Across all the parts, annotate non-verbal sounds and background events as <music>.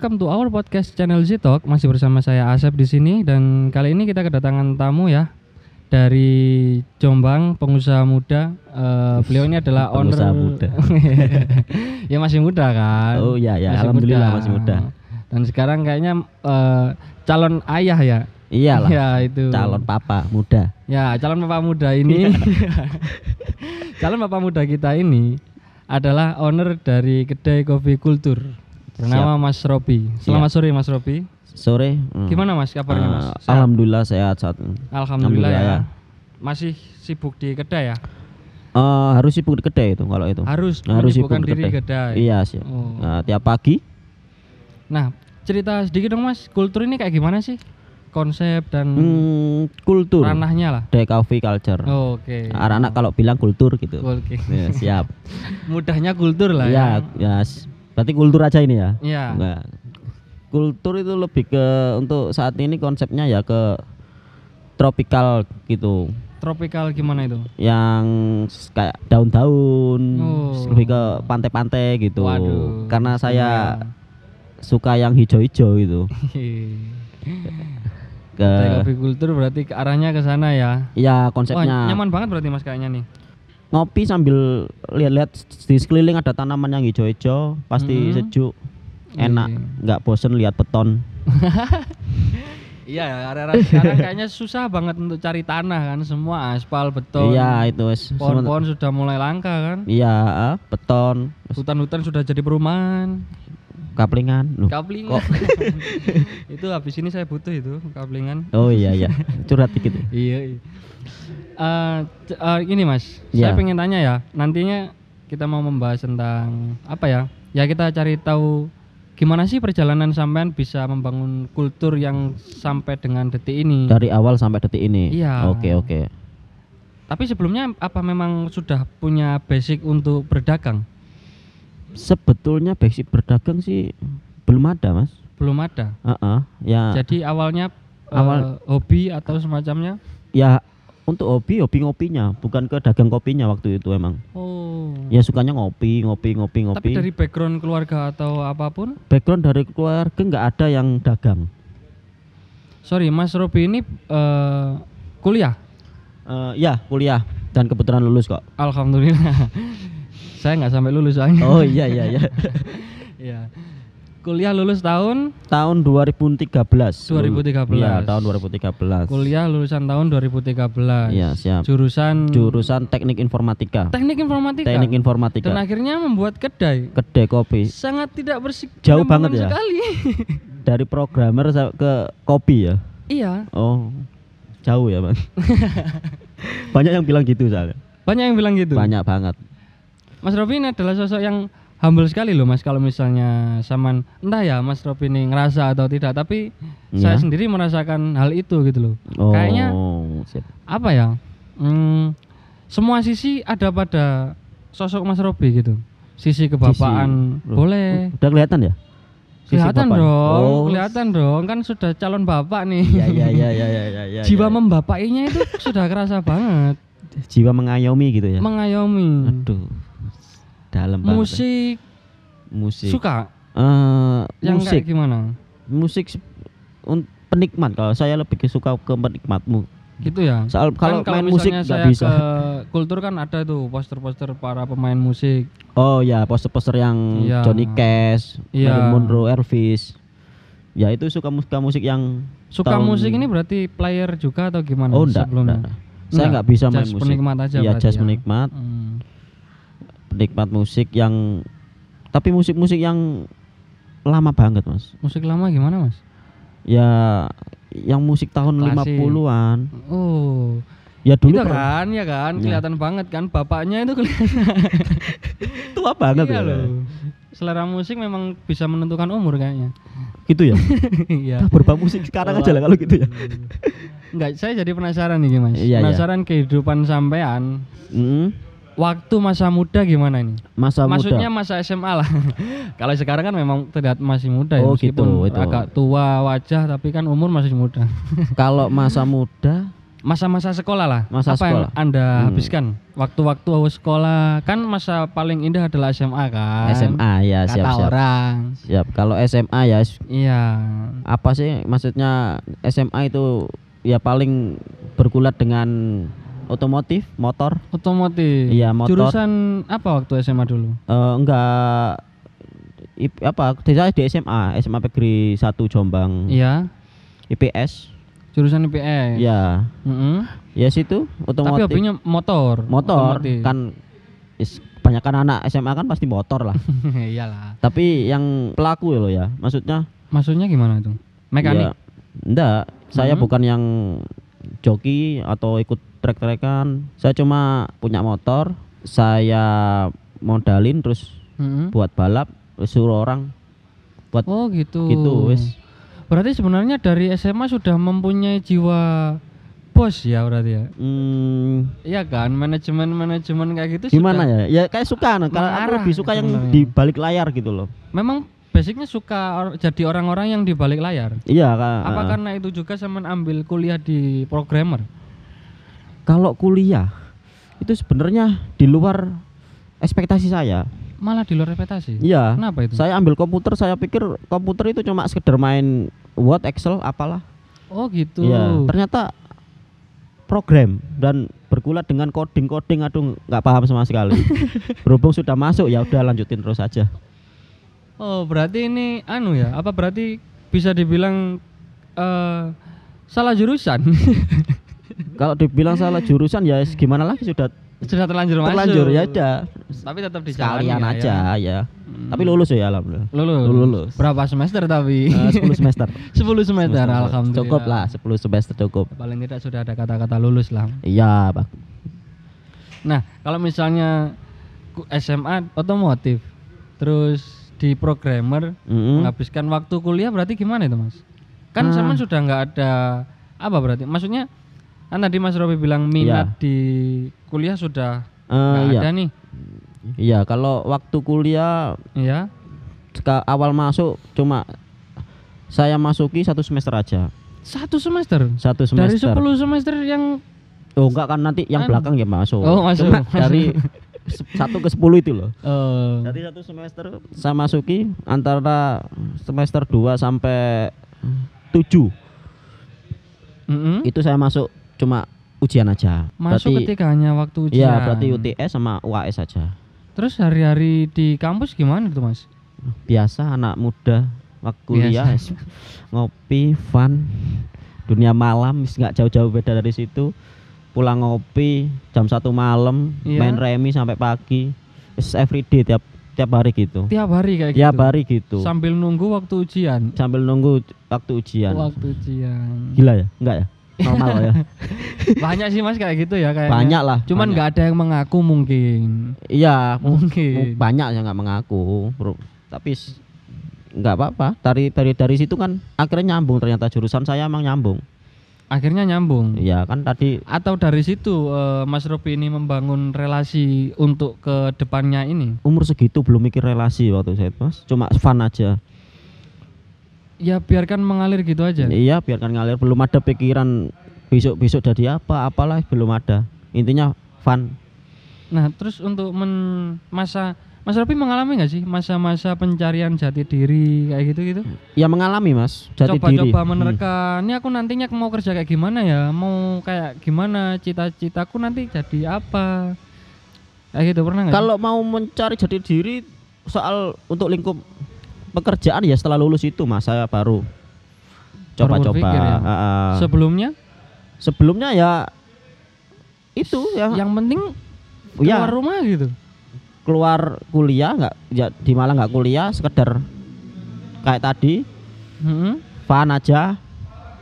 Welcome to our podcast channel Z-Talk. Masih bersama saya Asep di sini dan kali ini kita kedatangan tamu ya dari Jombang, pengusaha muda. Eh, beliau ini adalah owner Pengusaha muda. <laughs> ya masih muda kan? Oh iya ya, alhamdulillah masih muda. Dan sekarang kayaknya eh, calon ayah ya. Iyalah. Ya itu. Calon papa muda. Ya, calon bapak muda ini. <laughs> calon bapak muda kita ini adalah owner dari kedai kopi kultur bernama Mas Robi. Selamat sore Mas Robi. Sore. hmm. Gimana Mas kabarnya Mas? Eh, Sehat? alhamdulillah sehat saat ini. Alhamdulillah, ya. alhamdulillah Masih sibuk di kedai ya? Eh, harus sibuk di kedai itu kalau itu. Harus Harus sibuk di di kedai. Iya sih. Oh. Nah, tiap pagi Nah, cerita sedikit dong Mas, kultur ini kayak gimana sih? Konsep dan hmm, kultur. ranahnya lah. Day coffee culture. Oke. Anak-anak kalau bilang kultur gitu. Oke. Ya, siap. <laughs> Mudahnya kultur lah Iya, ya. ya. Berarti kultur aja ini ya. Iya. Nah, kultur itu lebih ke untuk saat ini konsepnya ya ke tropical gitu. Tropical gimana itu? yang kayak daun-daun Oh. lebih ke pantai-pantai gitu Waduh. karena saya Iya. suka yang hijau-hijau gitu <laughs> ke kopi kultur berarti ke arahnya ke sana ya. ya Wah, konsepnya nyaman banget berarti Mas kayaknya nih. Ngopi sambil lihat-lihat di sekeliling ada tanaman yang hijau-hijau pasti Mhm. sejuk enak Iya. nggak bosen lihat beton Iya, area-area sekarang kayaknya susah banget untuk cari tanah kan, semua aspal, beton. iya itu Pohon-pohon sudah mulai langka kan. iya beton Hutan-hutan sudah jadi perumahan. kaplingan Loh, Kaplingan. <laughs> itu habis ini saya butuh itu kaplingan. oh iya iya curhat dikit Iya. iya. Eh, c- eh, ini Mas, saya Iya. pengen tanya ya. Nantinya kita mau membahas tentang apa ya? Ya kita cari tahu gimana sih perjalanan sampean bisa membangun kultur yang sampai dengan detik ini. dari awal sampai detik ini Iya. oke oke Tapi sebelumnya apa memang sudah punya basic untuk berdagang? sebetulnya basic berdagang sih belum ada mas Belum ada. Heeh, ya Jadi awalnya Awal- hobi atau semacamnya? ya untuk hobi hobi ngopinya bukan ke dagang kopinya waktu itu emang Oh. ya sukanya ngopi ngopi ngopi ngopi Tapi dari background keluarga atau apa pun? background dari keluarga nggak ada yang dagang Sorry, Mas Robi ini eh, kuliah. Eh, ya kuliah dan kebetulan lulus kok Alhamdulillah. <laughs> Saya nggak sampai lulus soalnya. oh iya iya iya <laughs> Iya. Kuliah lulus tahun tahun 2013 2013. Iya tahun 2013 kuliah lulusan tahun 2013. Iya siap Jurusan jurusan teknik informatika teknik informatika. teknik informatika Dan akhirnya membuat kedai. kedai kopi Sangat tidak bersik Jauh banget ya? sekali. <laughs> dari programmer ke kopi ya iya. oh jauh ya bang <laughs> banyak yang bilang gitu soalnya Banyak yang bilang gitu. banyak banget Mas Robi ini adalah sosok yang humble sekali loh Mas kalau misalnya saman entah ya Mas Robi ini ngerasa atau tidak tapi saya Iya. sendiri merasakan hal itu gitu loh. oh Kayaknya apa ya? Hmm, semua sisi ada pada sosok Mas Robi gitu. Sisi kebapaan Loh, boleh. udah kelihatan ya Sisi Kelihatan bapak? dong, oh kelihatan dong kan sudah calon bapak nih. iya iya iya iya iya iya, <laughs> iya Jiwa iya. membapainya itu sudah kerasa banget, jiwa mengayomi gitu ya mengayomi. aduh dalam banget ya. Musik, musik suka Eh, yang musik kayak gimana? musik penikmat kalau saya lebih suka ke penikmatmu Gitu ya. soal kalau Kan main musik nggak saya bisa ke kultur kan ada tuh poster-poster para pemain musik. oh ya poster-poster yang Iya. Johnny Cash Iya. Marilyn Monroe Elvis ya itu suka musik musik yang Suka tahun- musik ini berarti player juga atau gimana oh enggak, sebelumnya? enggak, enggak. saya Enggak, nggak bisa main musik penikmat aja berarti just ya. penikmat Hmm. Penikmat musik yang tapi musik-musik yang lama banget mas Musik lama gimana, Mas? ya yang musik tahun Klasik. 50-an Oh. ya dulu itu kan, ya kan, Ya. kelihatan banget kan bapaknya itu kelihatan. <laughs> tua banget iya ya. loh. Selera musik memang bisa menentukan umur kayaknya. gitu ya <laughs> Iya. Berbau musik sekarang aja lah kalau gitu ya Enggak, saya jadi penasaran nih, Mas. Iya, iya. penasaran kehidupan sampean Mm, waktu masa muda gimana ini? masa Maksudnya muda masa SMA lah. <laughs> Kalau sekarang kan memang terlihat masih muda ya, Oh, meskipun gitu, itu. agak tua wajah tapi kan umur masih muda. <laughs> kalau masa muda masa-masa sekolah lah. Masa Apa yang sekolah. Anda Hmm. habiskan waktu-waktu sekolah? Kan masa paling indah adalah SMA kan. SMA ya Kata siap siap. orang. Siap. Kalau SMA ya Iya. apa sih maksudnya SMA itu ya paling bergulat dengan otomotif, motor. Otomotif. Iya, motor. Jurusan apa waktu SMA dulu? Eh, enggak ip- apa saya di SMA, SMA Negeri 1 Jombang. Iya. IPS. Jurusan IPS. Ya. Mm-mm. Ya situ Tapi otomotif. hobinya motor. motor Otomotif. kan is, kebanyakan anak SMA kan pasti motor lah. <laughs> Iyalah. Tapi yang pelaku loh ya, maksudnya Maksudnya gimana tuh? Mekanik. Ya, enggak, saya Mhm. bukan yang joki atau ikut trek-trekan. Saya cuma punya motor, saya modalin terus Mm-mm. buat balap, suruh orang buat Oh gitu. gitu wis. Berarti sebenarnya dari SMA sudah mempunyai jiwa bos ya berarti ya. Hmm, Iya kan, manajemen-manajemen kayak gitu gimana sudah- ya? Ya kayak suka, nah, kalau aku lebih suka yang sebenarnya. di balik layar gitu loh. Memang basicnya suka or- jadi orang-orang yang di balik layar. Iya, Kak. Apa Ah. karena itu juga sama ambil kuliah di programmer? Kalau kuliah itu sebenarnya di luar ekspektasi saya. Malah di luar reputasi. Iya. Kenapa itu? Saya ambil komputer, saya pikir komputer itu cuma sekedar main Word, Excel, apalah. Oh gitu. Iya. Ternyata program dan bergulat dengan coding-coding aduh nggak paham sama sekali. <laughs> Berhubung sudah masuk ya udah lanjutin terus aja. Oh berarti ini anu ya? Apa berarti bisa dibilang eh salah jurusan? <laughs> Kalau dibilang salah jurusan ya gimana lagi sudah Sudah terlanjur masuk. terlanjur ya udah Tapi tetap di sekalian aja ya. Hmm. Tapi lulus ya alhamdulillah. Lulus. Lulus. Berapa semester tapi? Eh, 10 semester. <laughs> 10 semester, alhamdulillah. Cukup lah 10 semester cukup. Paling tidak sudah ada kata-kata lulus lah. Iya, Pak. Nah, kalau misalnya SMA otomotif, terus di programmer Mm-mm. menghabiskan waktu kuliah berarti gimana itu mas? Kan Ah. zaman sudah nggak ada apa berarti? Maksudnya kan tadi Mas Robi bilang minat di kuliah sudah nggak iya. ada nih, Iya, kalau waktu kuliah ya? awal masuk cuma saya masuki satu semester aja. Satu semester. Satu Dari semester. 10 semester yang Oh, enggak kan nanti yang Anu. belakang ya masuk. Oh, masuk. Cuma dari <laughs> satu ke sepuluh itu loh. eh, Dari satu semester saya masuki antara semester 2 sampai 7 mm-mm. itu saya masuk cuma ujian aja. masuk berarti ketika hanya waktu ujian. Iya, berarti UTS sama UAS saja. Terus hari-hari di kampus gimana tuh mas? Biasa anak muda waktu kuliah ngopi, fun, dunia malam nggak jauh-jauh beda dari situ. Pulang ngopi jam satu malam, Iya. main remi sampai pagi. It's everyday tiap tiap hari gitu. Tiap hari kayak Tiap gitu. hari gitu. Sambil nunggu waktu ujian. Sambil nunggu waktu ujian. Waktu ujian. Gila ya? Enggak ya? Normal ya? <laughs> Banyak sih mas kayak gitu ya kayaknya. Banyak lah. Cuman nggak ada yang mengaku mungkin. Iya, <laughs> mu- mu- Mungkin. banyak yang nggak mengaku, bro. Tapi nggak apa-apa. Dari dari dari situ kan akhirnya nyambung ternyata jurusan saya emang nyambung. Akhirnya nyambung. Iya kan tadi Atau dari situ eh, Mas Robi ini membangun relasi untuk ke depannya ini. umur segitu belum mikir relasi waktu saya mas, cuma fun aja. Ya biarkan mengalir gitu aja. Iya, biarkan ngalir. Belum ada pikiran besok besok jadi apa, apalah belum ada. Intinya fun. Nah, terus untuk men masa Mas Robi mengalami nggak sih masa-masa pencarian jati diri kayak gitu-gitu? Ya mengalami mas, jati diri. Coba-coba Hmm. menerka, ini aku nantinya mau kerja kayak gimana ya? Mau kayak gimana cita-citaku nanti jadi apa? Kayak gitu pernah nggak? Kalau mau mencari jati diri soal untuk lingkup pekerjaan ya setelah lulus itu mas saya baru coba-coba. ya? Ah. sebelumnya Sebelumnya ya itu ya yang penting ya keluar rumah gitu. keluar kuliah nggak ya di Malang nggak kuliah sekedar kayak tadi Mm-mm. fun aja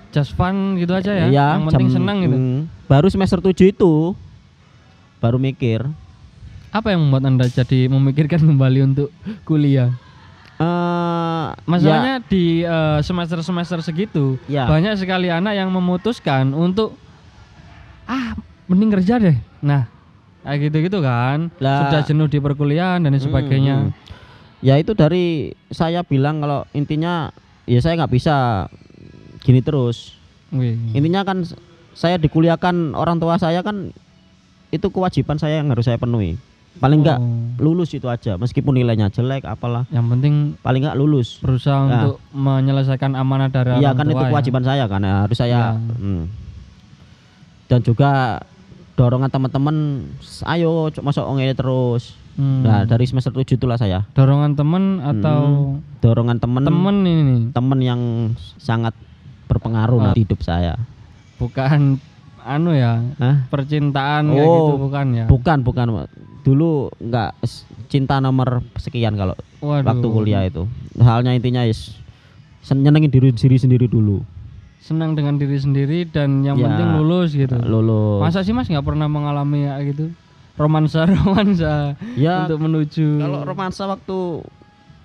Just fun gitu aja ya. Iya, yang penting jam- senang gitu. mm, baru semester 7 itu baru mikir Apa yang membuat anda jadi memikirkan kembali untuk kuliah? Eh Masalahnya di eh, semester-semester segitu Ya. banyak sekali anak yang memutuskan untuk ah mending kerja deh. Nah, kayak gitu-gitu kan. Lah. Sudah jenuh di perkuliahan dan sebagainya. hmm. Ya itu dari saya bilang kalau intinya ya saya nggak bisa gini terus. Wih. Intinya kan saya dikuliahkan orang tua saya kan itu kewajiban saya yang harus saya penuhi. Paling enggak Oh. lulus itu aja meskipun nilainya jelek apalah Yang penting paling enggak lulus. berusaha Nah. untuk menyelesaikan amanah dari Iya orang kan tua itu ya. kewajiban saya kan ya, harus saya Ya. hmm. dan juga dorongan teman-teman ayo masuk ini terus. Hmm. Nah, dari semester 7 itulah saya. dorongan teman atau Dorongan temen temen ini nih, temen yang sangat berpengaruh Ah. di hidup saya. bukan anu ya Hah? percintaan Oh, gitu bukan ya Bukan, bukan. Dulu enggak s- cinta nomor sekian kalau Waduh. waktu kuliah itu. Halnya intinya is sen- nyenengin diri diri sendiri dulu. senang dengan diri sendiri dan yang Ya. penting lulus gitu Lulus. masa sih mas nggak pernah mengalami ya gitu romansa <laughs> romansa ya untuk menuju kalau romansa waktu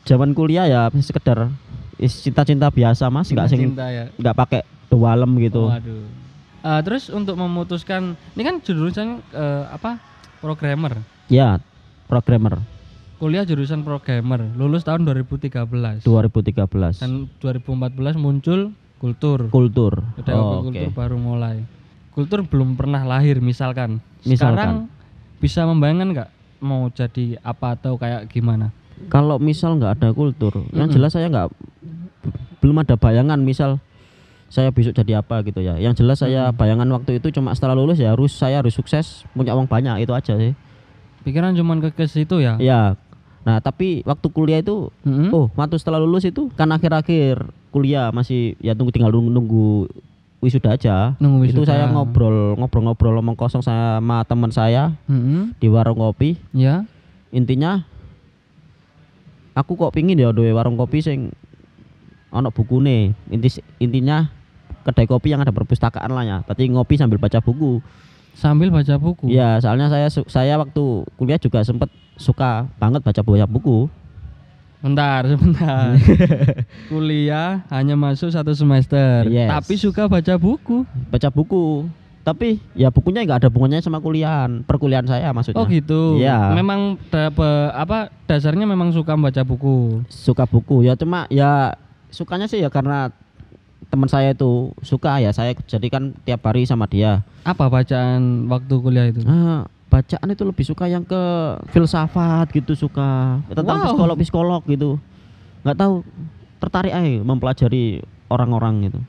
zaman kuliah ya sekedar cinta-cinta biasa Mas, enggak sing ya enggak pakai dewalem gitu. Waduh. Eh, terus untuk memutuskan ini kan jurusan eh, apa programmer Ya, programmer kuliah jurusan programmer lulus tahun 2013 2013. dan 2014 muncul kultur Kultur. Udah Oh, kultur Oke. baru mulai kultur belum pernah lahir misalkan Misalkan. sekarang bisa membayangkan nggak mau jadi apa atau kayak gimana Kalau misal nggak ada kultur, yang Mm-mm. jelas saya nggak belum ada bayangan misal saya besok jadi apa gitu ya. Yang jelas saya bayangan waktu itu cuma setelah lulus ya harus saya harus sukses, punya uang banyak itu aja sih. Pikiran cuman ke ke situ ya Ya. Nah, tapi waktu kuliah itu Mm-mm. oh, waktu setelah lulus itu kan akhir-akhir kuliah masih ya tunggu tinggal nunggu, nunggu wisuda aja. Nunggu Itu wisuda. saya ngobrol ngobrol-ngobrol omong kosong sama teman saya Mm-mm. di warung kopi. ya Intinya aku kok pingin ya duwe warung kopi sing ono bukune. Inti intinya kedai kopi yang ada perpustakaan lah ya. Tapi ngopi sambil baca buku. Sambil baca buku Iya, soalnya saya saya waktu kuliah juga sempet suka banget baca baca buku. Bentar, <laughs> sebentar. <laughs> Kuliah hanya masuk satu semester, Yes. tapi suka baca buku. Baca buku. Tapi ya bukunya nggak ada hubungannya sama kuliahan, perkuliahan saya maksudnya. Oh gitu. Iya. Memang da- pe- apa dasarnya memang suka baca buku. Suka buku ya cuma ya sukanya sih ya karena teman saya itu suka ya saya jadikan tiap hari sama dia. Apa bacaan waktu kuliah itu? Ah, bacaan itu lebih suka yang ke filsafat gitu suka tentang Wow. psikolog psikolog gitu. nggak tahu tertarik aja mempelajari orang-orang gitu.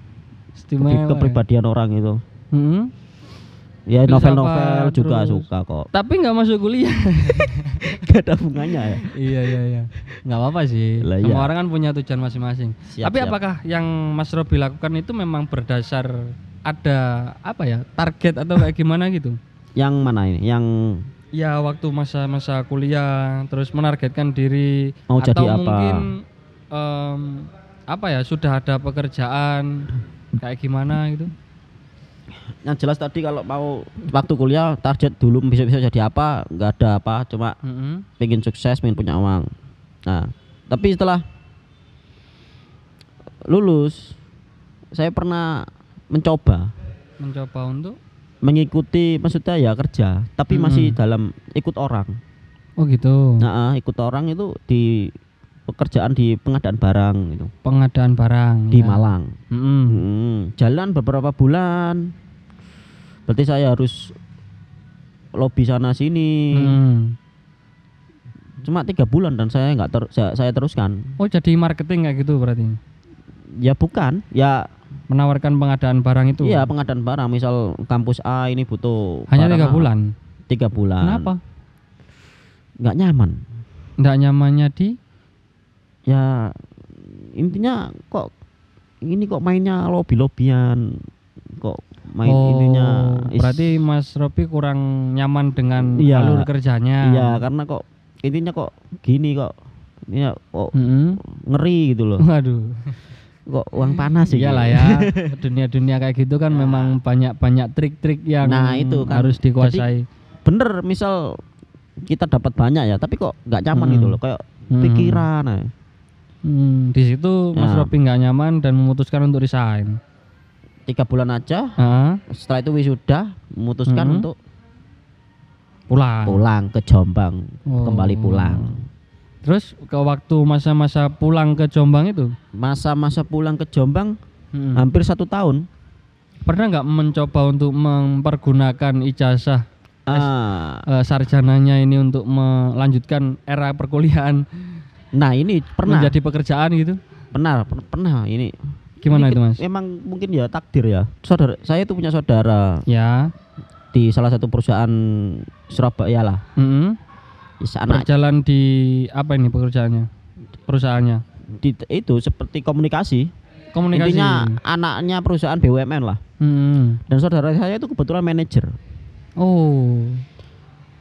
Istimewa. ya. kepribadian orang itu. Mm-mm. Ya novel-novel juga terus. suka kok. Tapi nggak masuk kuliah. <laughs> Gak ada hubungannya ya. iya iya iya. Nggak apa-apa sih. Lah, Semua iya. orang kan punya tujuan masing-masing. Tapi siap. apakah yang Mas Robi lakukan itu memang berdasar ada apa ya target atau kayak gimana gitu? Yang mana ini? Yang Ya waktu masa-masa kuliah terus menargetkan diri Mau atau jadi apa? mungkin em, apa ya sudah ada pekerjaan kayak gimana gitu? Yang jelas tadi kalau mau waktu kuliah target dulu besok-besok jadi apa nggak ada apa cuma Mm-mm. pengen sukses pengen punya uang. Nah tapi setelah lulus saya pernah mencoba. Mencoba untuk? Mengikuti maksudnya ya kerja tapi masih Mm-mm. dalam ikut orang. Oh gitu. Nah ah, ikut orang itu di pekerjaan di pengadaan barang gitu. Pengadaan barang di ya. Malang. Mm-mm. Hmm, jalan beberapa bulan berarti saya harus lobby sana sini. Mm. cuma tiga bulan dan saya nggak ter- saya, saya teruskan. Oh jadi marketing kayak gitu berarti? Ya bukan. Ya menawarkan pengadaan barang itu? iya pengadaan barang. Misal kampus A ini butuh hanya tiga bulan. tiga bulan. Kenapa? nggak nyaman. Nggak nyamannya di? Ya intinya kok ini kok mainnya lobby lobbyan kok main oh, intinya is- berarti Mas Robi kurang nyaman dengan Iya. alur kerjanya. iya karena kok intinya kok gini kok ini kok Mm-mm. ngeri gitu loh Waduh. <laughs> kok uang panas sih Iyalah ya. Dunia-dunia kayak gitu kan memang banyak-banyak trik-trik yang Nah, itu kan. harus dikuasai. bener misal kita dapat banyak ya tapi kok nggak nyaman Hmm. gitu loh kayak Hmm. pikiran aja. Hmm, di situ Mas Ya. Robi nggak nyaman dan memutuskan untuk resign. Tiga bulan aja Ah, setelah itu wisuda memutuskan Hmm. untuk pulang. pulang ke Jombang Oh. kembali pulang Terus ke waktu masa-masa pulang ke Jombang itu? masa-masa pulang ke Jombang Hmm. hampir satu tahun pernah nggak mencoba untuk mempergunakan ijazah Ah, eh, sarjananya ini untuk melanjutkan era perkuliahan nah ini pernah menjadi pekerjaan gitu? pernah per- pernah ini Gimana itu, Mas? Memang mungkin ya takdir ya. Saudara saya itu punya saudara Ya. di salah satu perusahaan Surabaya lah. mm Is- Anak Berjalan di apa ini pekerjaannya? Perusahaannya. di, itu seperti komunikasi. Komunikasi. Intinya anaknya perusahaan BUMN lah. Mm-mm. Dan saudara saya itu kebetulan manajer. Oh.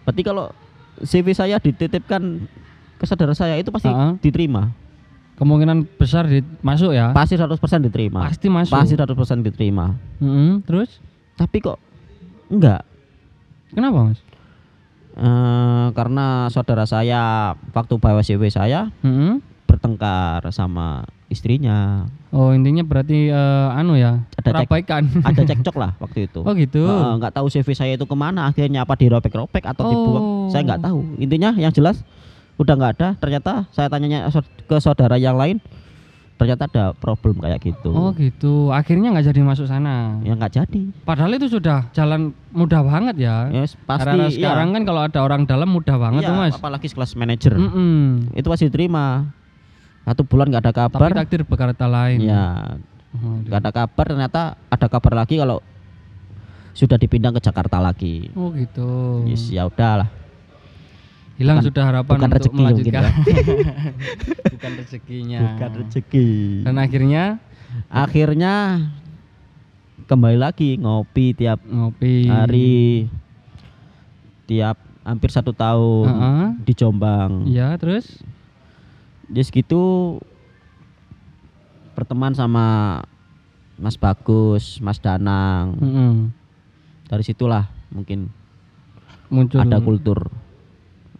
Berarti kalau CV saya dititipkan ke saudara saya itu pasti Ha-ha. diterima. Kemungkinan besar di, masuk ya? Pasti 100% diterima. Pasti masuk. Pasti 100% diterima. Mm-mm. Terus? Tapi kok enggak? Kenapa mas? Eh, karena saudara saya waktu bawa CV saya Mm-mm. bertengkar sama istrinya. Oh intinya berarti eh, anu ya Ada cek-. Ada cekcok <laughs> lah waktu itu. oh gitu. Nggak tahu CV saya itu ke mana akhirnya apa dirobek-robek atau dibuang Oh. saya nggak tahu intinya yang jelas udah nggak ada ternyata saya tanyanya ke saudara yang lain ternyata ada problem kayak gitu Oh gitu. Akhirnya nggak jadi masuk sana. ya nggak jadi Padahal itu sudah jalan mudah banget ya. Yes, pasti Karena iya. sekarang kan kalau ada orang dalam mudah banget Iya, tuh mas. apalagi kelas manager Mm-mm. itu pasti diterima satu bulan nggak ada Tapi kabar takdir berkata lain. ya Oh, nggak ada kabar ternyata ada kabar lagi kalau sudah dipindah ke Jakarta lagi oh gitu. yes ya udahlah Hilang Bukan- sudah harapan bukan untuk rezeki mungkin melanjutkan. ya. <laughs> bukan rezekinya. bukan rezeki Dan akhirnya akhirnya kembali lagi ngopi tiap ngopi. hari tiap hampir satu tahun Heeh. di Jombang Iya terus. jadi segitu berteman sama Mas Bagus Mas Danang Mm-mm. dari situlah mungkin Muncul ada kultur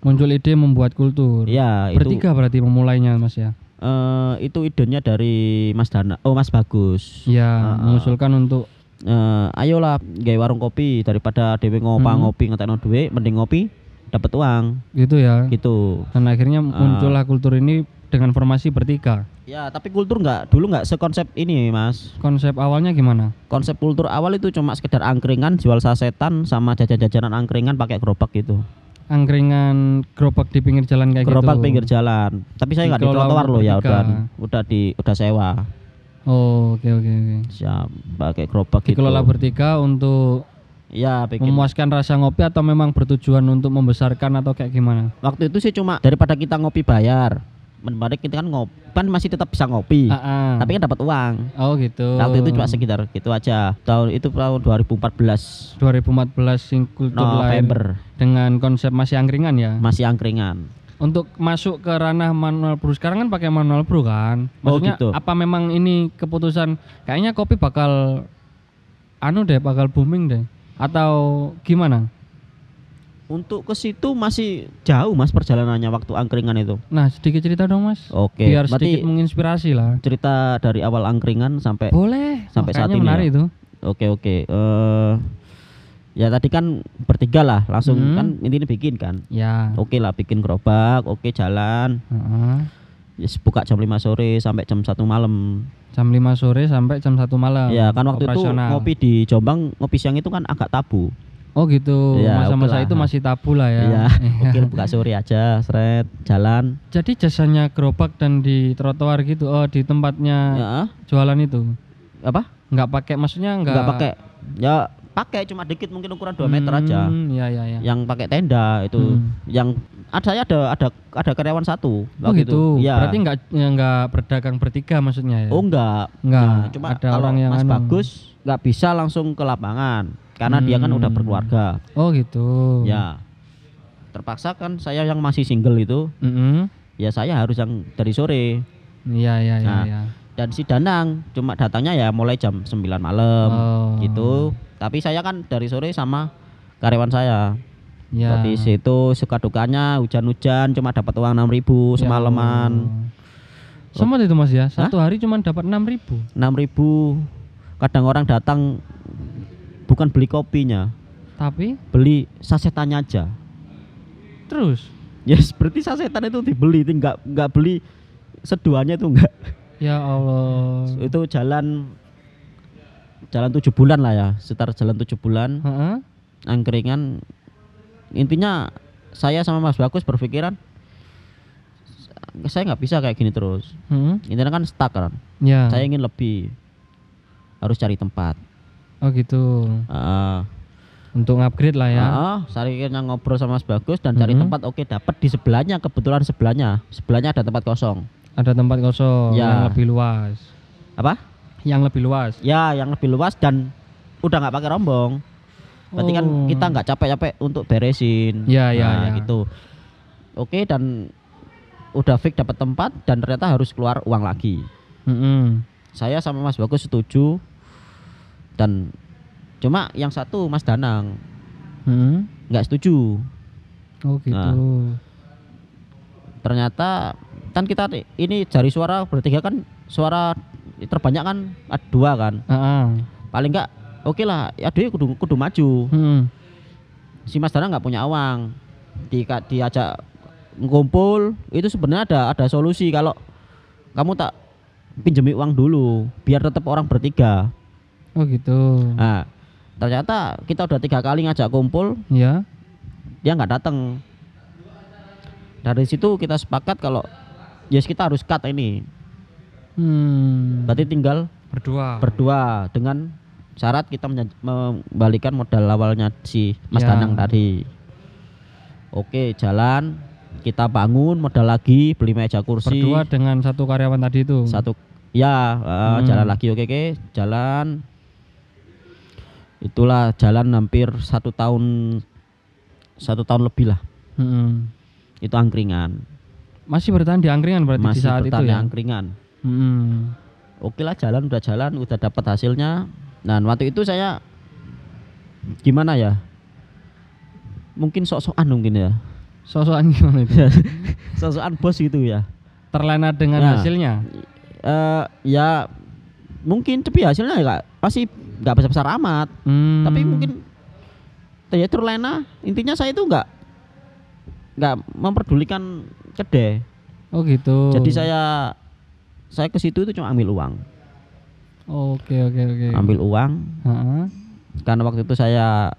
muncul ide membuat kultur. ya itu Bertiga berarti memulainya mas ya. eh, itu idenya dari Mas Dana oh Mas Bagus Iya, Heeh. mengusulkan untuk Eh, ayolah gawe warung kopi daripada dewe ngopa Hmm. ngopi ngetekno duit mending ngopi dapat uang gitu ya. gitu Dan akhirnya muncullah kultur ini dengan formasi bertiga. Ya, tapi kultur nggak dulu nggak sekonsep ini, Mas. Konsep awalnya gimana? Konsep kultur awal itu cuma sekedar angkringan, jual sasetan sama jajan-jajanan angkringan pakai gerobak gitu. Angkringan gerobak di pinggir jalan kayak gerobak gitu. pinggir jalan. Tapi saya nggak di Dikelola trotoar loh ya, udah udah di udah sewa. Oh, oke oke oke. Siap, pakai gerobak gitu. Dikelola bertiga untuk Iya, bikin. memuaskan rasa ngopi atau memang bertujuan untuk membesarkan atau kayak gimana? Waktu itu sih cuma daripada kita ngopi bayar, mending kita kan ngopi, kan masih tetap bisa ngopi. Ah, ah. Tapi kan dapat uang. oh gitu. Waktu itu cuma sekitar gitu aja. Tahun itu tahun 2014 2014 sing kultur lain November dengan konsep masih angkringan ya. masih angkringan. Untuk masuk ke ranah manual brew sekarang kan pakai manual brew kan? Oh, Maksudnya gitu. apa memang ini keputusan kayaknya kopi bakal anu deh bakal booming deh atau gimana? Untuk ke situ masih jauh Mas perjalanannya waktu angkringan itu. Nah sedikit cerita dong mas. Oke, Biar berarti sedikit menginspirasi lah. cerita dari awal angkringan sampai Boleh. Sampai saat Makanya ini menarik ya? itu. Oke oke. Eh ya tadi kan bertiga lah, langsung Hmm. kan intinya bikin kan. Ya. Oke lah bikin gerobak, oke jalan. Heeh. Yes, buka jam 5 sore sampai jam 1 malam. Jam 5 sore sampai jam 1 malam. ya kan waktu itu ngopi di Jombang, ngopi siang itu kan agak tabu. Oh gitu. Ya, Masa-masa itu masih tabu lah ya. Iya, <laughs> oke buka sore aja, seret, jalan. Jadi jasanya gerobak dan di trotoar gitu, oh di tempatnya Ya, jualan itu, apa? nggak pakai, maksudnya nggak Enggak pakai. Ya pakai cuma dikit mungkin ukuran 2 meter aja. Hmm, Iya iya iya. Yang pakai tenda itu Hmm. yang ada saya ada ada ada karyawan satu Oh waktu gitu. itu. Iya. Berarti nggak ya, nggak berdagang bertiga maksudnya ya? Oh enggak. Nggak, Nah, cuma ada kalau orang yang Mas anu. Bagus nggak bisa langsung ke lapangan karena dia kan udah Hmm. berkeluarga. Oh gitu. Ya. Terpaksa kan saya yang masih single itu, Mm-mm. ya saya harus yang dari sore. Iya iya iya. Nah, iya. Dan si Danang cuma datangnya ya mulai jam 9 malam Oh. gitu. Tapi saya kan dari sore sama karyawan saya. Ya. Tapi situ suka dukanya hujan-hujan cuma dapat uang 6000 Ya semalaman. Semua itu mas ya, satu hari cuma dapat enam ribu. 6000 kadang orang datang bukan beli kopinya, Tapi beli sasetannya aja. terus, Yes, berarti sasetan itu dibeli, itu nggak nggak beli seduanya itu enggak. ya Allah. <laughs> Itu jalan jalan tujuh bulan lah ya sekitar jalan tujuh bulan Heeh. angkringan intinya saya sama Mas Bagus berpikiran saya nggak bisa kayak gini terus Hmm. intinya kan stuck kan Ya. saya ingin lebih harus cari tempat Oh gitu. Heeh. Untuk upgrade lah ya. Heeh, saya ngobrol sama Mas Bagus dan cari Mhm. tempat oke dapat di sebelahnya kebetulan sebelahnya sebelahnya ada tempat kosong Ada tempat kosong Ya. yang lebih luas. apa Yang lebih luas. ya yang lebih luas dan udah nggak pakai rombong berarti kan Oh. kita nggak capek-capek untuk beresin Ya, ya, Nah, ya. gitu oke dan udah fix dapat tempat dan ternyata harus keluar uang lagi Mm-mm. saya sama Mas Bagus setuju dan cuma yang satu Mas Danang Mm. nggak setuju Oh gitu. Nah. ternyata kan kita ini dari suara bertiga kan suara terbanyak kan ada dua kan Heeh. paling nggak oke lah ya dia kudu kudu maju Mm. si Mas Danang nggak punya uang di diajak ngumpul itu sebenarnya ada ada solusi kalau kamu tak pinjemi uang dulu biar tetap orang bertiga Oh gitu. nah ternyata kita udah tiga kali ngajak kumpul Ya. dia nggak datang dari situ kita sepakat kalau yes kita harus cut ini Hmm. berarti tinggal Berdua. berdua dengan syarat kita membalikan modal awalnya si Mas Ya. Danang tadi oke jalan kita bangun modal lagi beli meja kursi Berdua dengan satu karyawan tadi itu. satu ya eh, Hmm. jalan lagi oke oke jalan itulah jalan hampir satu tahun satu tahun lebih lah Mm-mm. itu angkringan Masih bertahan di angkringan berarti di masih saat itu bertahan ya. angkringan Mm-mm. oke lah jalan udah jalan udah dapat hasilnya dan waktu itu saya gimana ya mungkin sok-sokan mungkin ya Sosokan gimana itu? <laughs> sok-sokan bos gitu ya Terlena dengan Ya. hasilnya. eh ya mungkin tapi hasilnya ya pasti nggak besar besar amat Hmm. tapi mungkin ya terlena intinya saya itu nggak nggak memperdulikan kedai Oh gitu. jadi saya saya ke situ itu cuma ambil uang Oke oke oke. ambil uang Heeh. karena waktu itu saya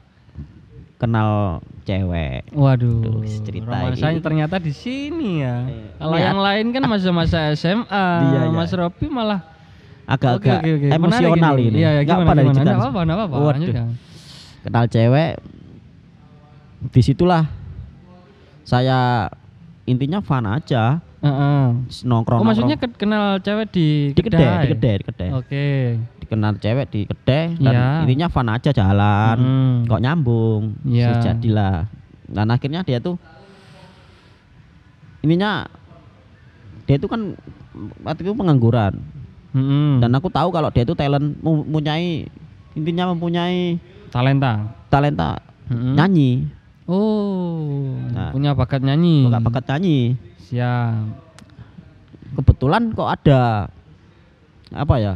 kenal cewek Waduh. Aduh, cerita romansanya ini. ternyata di sini ya. Iya. Kalau Ini yang lain kan masa-masa SMA, <laughs> Iya, iya. Mas Ropi malah agak-agak Oke, oke, oke. emosional ini Iya, iya, Nggak gimana, apa dari cerita. Apa-apa, apa-apa. Waduh. kenal cewek di situlah saya intinya fun aja Heeh. nongkrong Oh, maksudnya ke- kenal cewek di di kedai di kedai di kedai Oke. dikenal cewek di kedai dan Iya. intinya fun aja jalan Hmm. kok nyambung Iya. jadilah dan akhirnya dia tuh ininya dia itu kan waktu itu pengangguran Mm-mm. dan aku tahu kalau dia itu talent mempunyai intinya mempunyai talenta. talenta Mm-mm. nyanyi Oh, Nah. punya bakat nyanyi. bakat bakat nyanyi Siap. kebetulan kok ada apa ya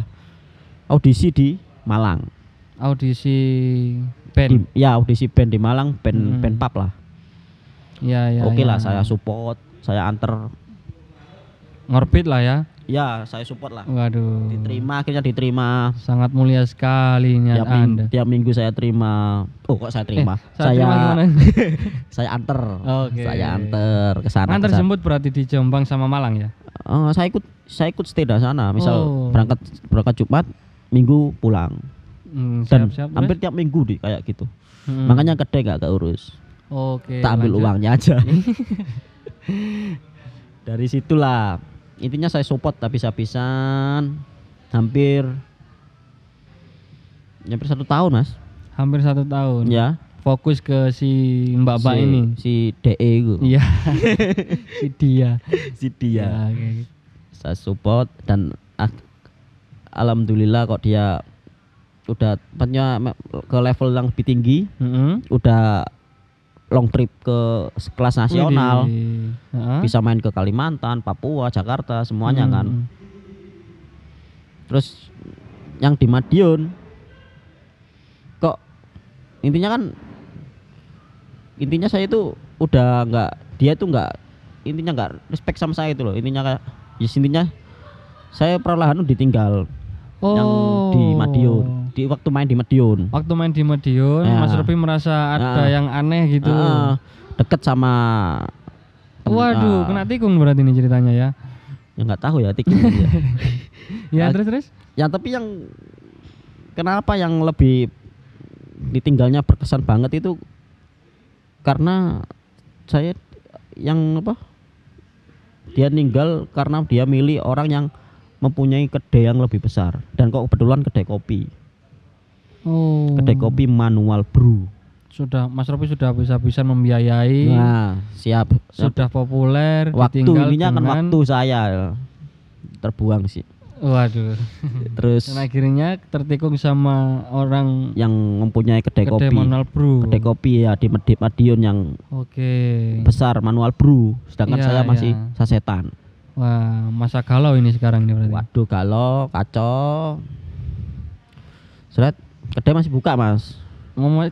audisi di Malang Audisi Di- band. ya audisi band di Malang band Hmm. band pub lah Ya, ya. oke ya. lah saya support saya anter ngorbit lah ya. Ya saya support lah Waduh. diterima akhirnya diterima Sangat mulia sekali niat tiap, ming- tiap minggu saya terima oh kok saya terima Eh, saat terima gimana? <laughs> saya anter Oke. saya anter ke sana sana. jemput berarti di Jombang sama Malang ya? Eh, saya ikut saya ikut stay di sana misal Oh. berangkat berangkat Jumat minggu pulang Hmm, dan siap-siap. hampir tiap minggu di kayak gitu Hmm. makanya kedai gak keurus Oke. tak ambil lanjut. uangnya aja <laughs> dari situlah intinya saya support habis-habisan hampir hampir satu tahun mas Hampir satu tahun. ya Fokus ke si mbak-mbak si, ini. si DE itu Iya. <laughs> si dia. si dia Ya, oke. saya support dan alhamdulillah kok dia udah punya ke level yang lebih tinggi Mm-mm. udah long trip ke kelas nasional Widih. Bisa main ke Kalimantan Papua Jakarta semuanya Hmm. kan terus yang di Madiun kok intinya kan intinya saya itu udah nggak dia itu nggak intinya nggak respect sama saya itu loh intinya kayak ya intinya saya perlahan ditinggal Oh. yang di Madiun. Di waktu main di Medion. Waktu main di Madiun, Ya. Mas Robi merasa ada Ah. yang aneh gitu. Heeh, deket sama Waduh, ah, kena tikung berarti ini ceritanya ya. ya nggak tahu ya tikung <laughs> ya. Ya, terus terus. ya tapi yang kenapa yang lebih ditinggalnya berkesan banget itu karena saya yang apa dia ninggal karena dia milih orang yang mempunyai kedai yang lebih besar dan kok kebetulan kedai kopi Oh. kedai kopi manual brew Sudah Mas Robi sudah bisa-bisa membiayai. nah siap Sudah populer, waktu ininya kan waktu saya terbuang sih Waduh. terus Dan akhirnya tertikung sama orang yang mempunyai kedai, kedai kopi manual brew. kedai kopi ya di Medi- Madiun yang Oke. besar manual brew sedangkan Iya, saya masih iya. sasetan Wah, masa galau ini sekarang nih berarti. waduh kalau kacau Seret, kedai masih buka mas.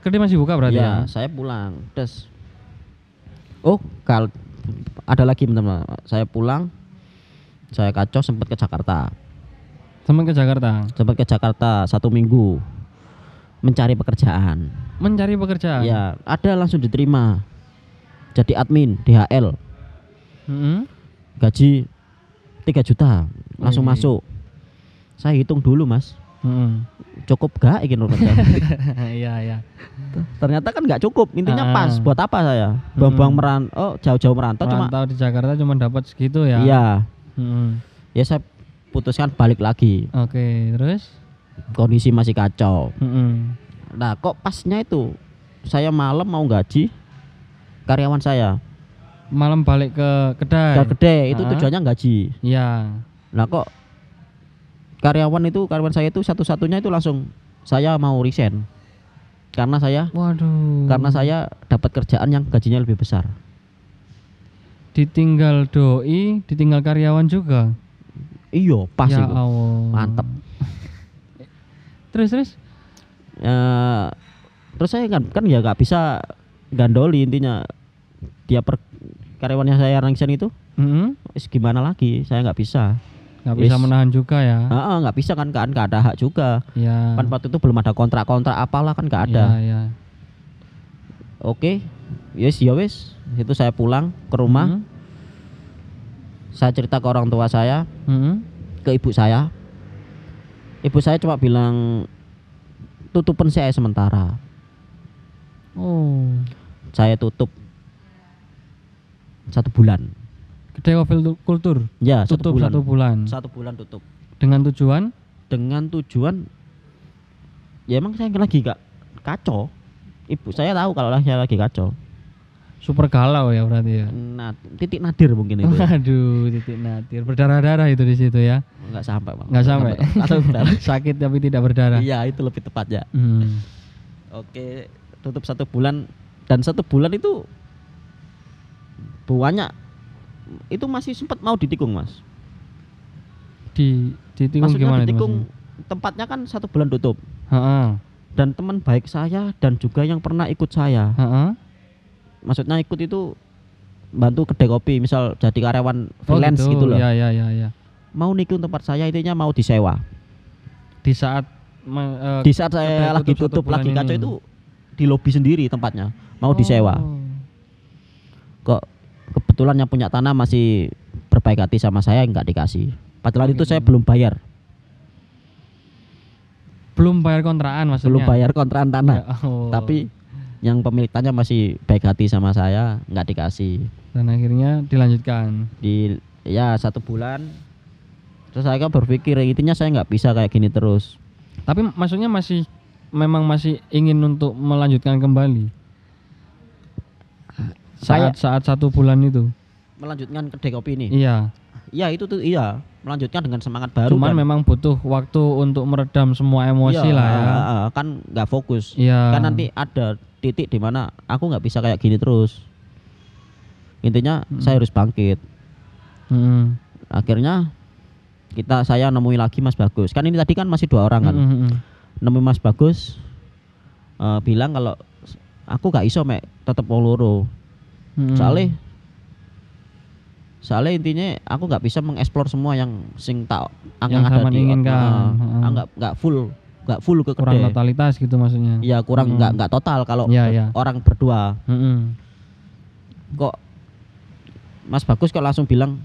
Kedai masih buka berarti ya? ya? saya pulang. Des. Oh kal ada lagi teman-teman saya pulang saya kacau sempat ke Jakarta. Teman ke Jakarta? Sempat ke Jakarta satu minggu mencari pekerjaan. Mencari pekerjaan. ya ada langsung diterima. Jadi admin DHL Mm-mm. gaji 3 juta langsung masuk. Saya hitung dulu mas Cukup gak ingin <laughs> Iya, iya. ternyata kan nggak cukup intinya Ah. pas buat apa saya buang-buang meran oh jauh-jauh merantau cuma Merantau di Jakarta cuma dapat segitu ya. iya Mm-mm. ya saya putuskan balik lagi Oke, terus? kondisi masih kacau Mm-mm. nah kok pasnya itu saya malam mau gaji karyawan saya Malam balik ke kedai. ke gede itu Ah. tujuannya gaji Iya. nah kok karyawan itu karyawan saya itu satu-satunya itu langsung saya mau resign karena saya Waduh. karena saya dapat kerjaan yang gajinya lebih besar ditinggal doi, ditinggal karyawan juga. iyo pas ya itu Allah. Mantep. Terus terus? Eh, terus saya kan kan ya nggak bisa gandoli intinya dia per karyawannya saya resign itu Mm-mm. wis gimana lagi saya nggak bisa Nggak bisa menahan juga ya. Ah, nggak bisa kan kan nggak ada hak juga Ya. kan waktu itu belum ada kontrak-kontrak apalah kan nggak ada Ya, ya. oke yes ya wes itu saya pulang ke rumah Mm-mm. saya cerita ke orang tua saya Mm-mm. ke ibu saya ibu saya cuma bilang tutupan saya sementara Oh. saya tutup satu bulan Tu- Kultur ya satu tutup bulan satu bulan. satu bulan tutup Dengan tujuan dengan tujuan ya emang saya lagi gak kacau ibu saya tahu kalau saya lagi kacau super galau ya berarti ya. nah titik nadir mungkin itu ya. Waduh, titik nadir. Berdarah-darah itu di situ ya. nggak sampai Bang. Nggak sampai. Berdarah. <laughs> Sakit tapi tidak berdarah. iya itu lebih tepatnya Hmm. oke tutup satu bulan dan satu bulan itu banyak itu masih sempat mau ditikung mas Di ditikung Maksudnya gimana ditikung maksudnya? tempatnya kan satu bulan tutup Heeh. dan teman baik saya dan juga yang pernah ikut saya Heeh. maksudnya ikut itu bantu kedai kopi misal jadi karyawan freelance oh, gitu, loh Ya ya ya ya. mau nikung tempat saya intinya mau disewa Di saat eh, di saat saya lagi tutup tutup lagi kacau ini. itu di lobi sendiri tempatnya mau disewa Oh. kok kebetulan yang punya tanah masih berbaik hati sama saya nggak dikasih padahal itu saya belum bayar Belum bayar kontrakan maksudnya. belum bayar kontrakan tanah Ya, oh. tapi yang pemilik tanah masih baik hati sama saya nggak dikasih dan akhirnya dilanjutkan. di ya satu bulan terus saya kan berpikir intinya saya nggak bisa kayak gini terus Tapi maksudnya masih memang masih ingin untuk melanjutkan kembali. Saya- Saat saat satu bulan itu. melanjutkan kedai kopi ini Iya. iya itu tuh iya melanjutkan dengan semangat baru Cuman kan. memang butuh waktu untuk meredam semua emosi Iya, lah ya. ah, ah, kan nggak fokus Iya. kan nanti ada titik di mana aku nggak bisa kayak gini terus intinya Hmm. saya harus bangkit Mm-mm. akhirnya kita saya nemui lagi Mas Bagus kan ini tadi kan masih dua orang kan Mm-mm. nemui Mas Bagus eh, bilang kalau aku gak iso mek tetep loro Mm-mm. soalnya soalnya intinya aku nggak bisa mengeksplor semua yang sing tak Yang ada di inginkan. aku nggak nggak full nggak full ke kurang kedai. totalitas gitu maksudnya. Iya kurang Hmm. nggak nggak total kalau Iya, iya. orang berdua Mm-mm. kok Mas Bagus kok langsung bilang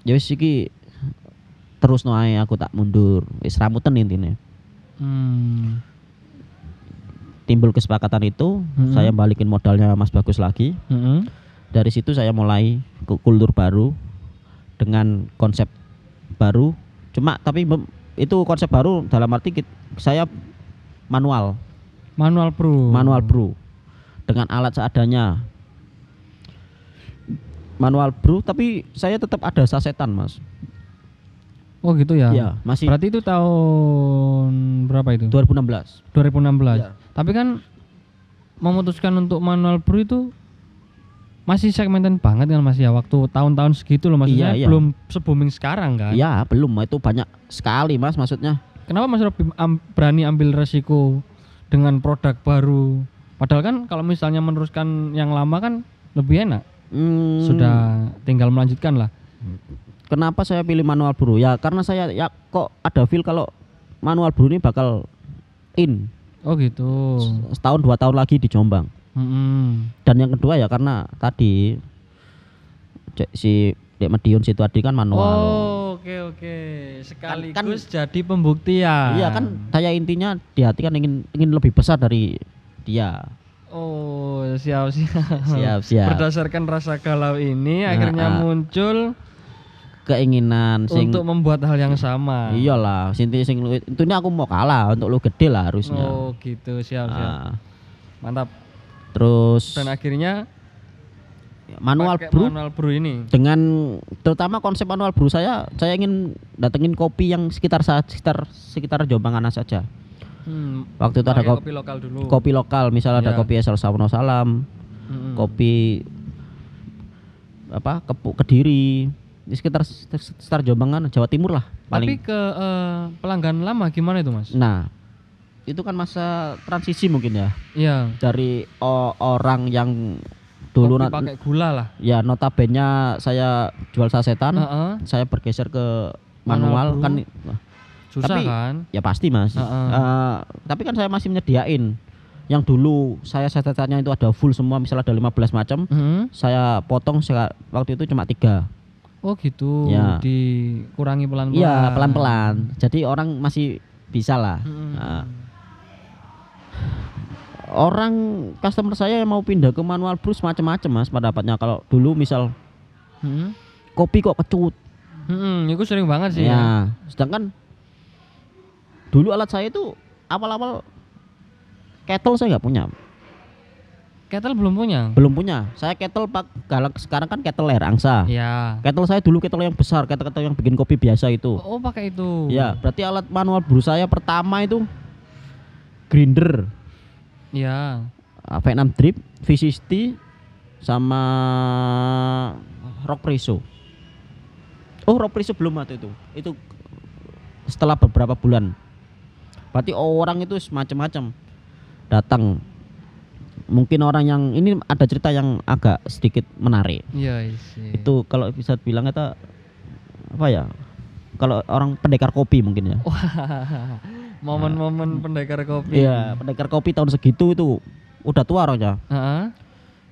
ya wis iki terus noai aku tak mundur wis ramuten intinya Hmm. timbul kesepakatan itu Mm-mm. saya balikin modalnya Mas Bagus lagi Mm-mm. Dari situ saya mulai ku- kultur baru dengan konsep baru cuma tapi itu konsep baru dalam arti kit- saya manual Manual Pro. manual brew dengan alat seadanya manual brew tapi saya tetap ada sasetan mas Oh gitu ya. ya masih Berarti itu tahun berapa itu? 2016 2016. Iya. Tapi kan memutuskan untuk manual brew itu masih segmented banget kan Mas ya waktu tahun-tahun segitu loh maksudnya Iya, iya. belum se booming sekarang kan. ya belum itu banyak sekali mas maksudnya Kenapa Mas Robi am- berani ambil resiko dengan produk baru? Padahal kan kalau misalnya meneruskan yang lama kan lebih enak. Hmm, Sudah tinggal melanjutkan lah. kenapa saya pilih manual brew ya karena saya ya kok ada feel kalau manual brew ini bakal in Oh gitu. setahun dua tahun lagi di Jombang Mm-mm. dan yang kedua ya karena tadi cek si Dek Medion situ tadi kan manual Oh, oke oke. Sekaligus jadi pembuktian. Iya kan saya intinya di hati kan ingin ingin lebih besar dari dia. Oh, siap siap. Siap siap. Berdasarkan rasa galau ini Nah, akhirnya ah. muncul Keinginan sing untuk membuat hal yang sama. iyalah sinti sing intinya aku mau kalah untuk lu gede lah harusnya. Oh, gitu. Siap siap. Nah, Mantap. Terus Dan akhirnya manual brew manual brew ini. dengan terutama konsep manual brew saya saya ingin datengin kopi yang sekitar saat sekitar sekitar Jombangan saja. Hmm, Waktu itu ada kopi, kopi lokal dulu. kopi lokal misalnya ada Iya. kopi Esel Sawono Salam, Mm-mm. kopi apa Kepu Kediri di sekitar sekitar Jombang kan Jawa Timur lah Tapi paling. ke eh, pelanggan lama gimana itu, Mas? Nah, itu kan masa transisi mungkin ya Iya. dari o- orang yang dulu Kopi na- pakai gula lah. ya notabene saya jual sasetan, Heeh. saya bergeser ke Manual manual, brew. kan Susah Tapi- kan? ya pasti Mas. Heeh. Eh, tapi kan saya masih menyediain yang dulu saya sasetannya itu ada full semua misalnya ada 15 macam Mhm. saya potong seka- waktu itu cuma tiga Oh gitu. Ya. Dikurangi pelan-pelan. Iya pelan-pelan. Jadi orang masih bisa lah. Mm-mm. Nah, orang customer saya yang mau pindah ke manual brew macam-macam mas pendapatnya. Kalau dulu misal Mhm. kopi kok kecut, Mhm, itu sering banget sih. ya. ya. Sedangkan dulu alat saya itu awal-awal kettle saya nggak punya, Kettle belum punya. belum punya. Saya kettle pak kalau sekarang kan kettle air angsa. Iya. Kettle saya dulu kettle yang besar, kettle kettle yang bikin kopi biasa itu. Oh, pakai itu. Ya, berarti alat manual brew saya pertama itu grinder. Iya. V6 drip, V60 sama rock preso. Oh, rock preso belum waktu itu. Itu setelah beberapa bulan. Berarti orang itu semacam-macam datang. Mungkin orang yang ini ada cerita yang agak sedikit menarik. Iya, isi. Itu kalau bisa bilang itu apa ya? Kalau orang pendekar kopi mungkin ya. <laughs> Momen-momen pendekar kopi. Iya, pendekar kopi tahun segitu itu udah tua orangnya. Heeh.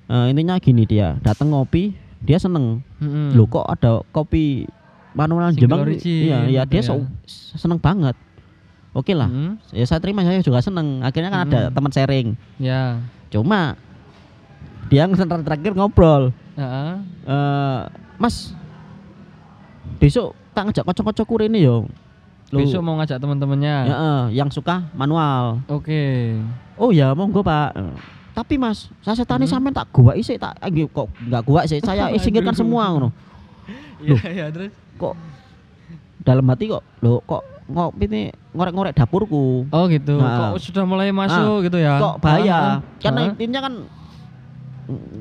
Eh, intinya gini dia datang ngopi dia seneng Mhm. Loh kok ada kopi manual Jepang iya iya gitu dia ya. so- seneng banget oke lah Mhm. ya saya terima saya juga seneng akhirnya kan ada Hmm. teman sharing Ya. cuma dia yang terakhir ngobrol Heeh. eh mas besok tak ngajak kocok-kocok kurene yo Loh, Besok mau ngajak teman-temannya. ya, eh, yang suka manual Oke. oh ya monggo pak tapi mas saya setani Hmm. sampean tak gua isi tak eh, kok nggak gua sih saya <laughs> singkirkan semua ngono Iya, iya, terus. kok dalam hati kok lo kok ngopi ini ngorek-ngorek dapurku Oh gitu. Nah. Kok sudah mulai masuk gitu ya? kok bahaya Ah, karena ah. intinya kan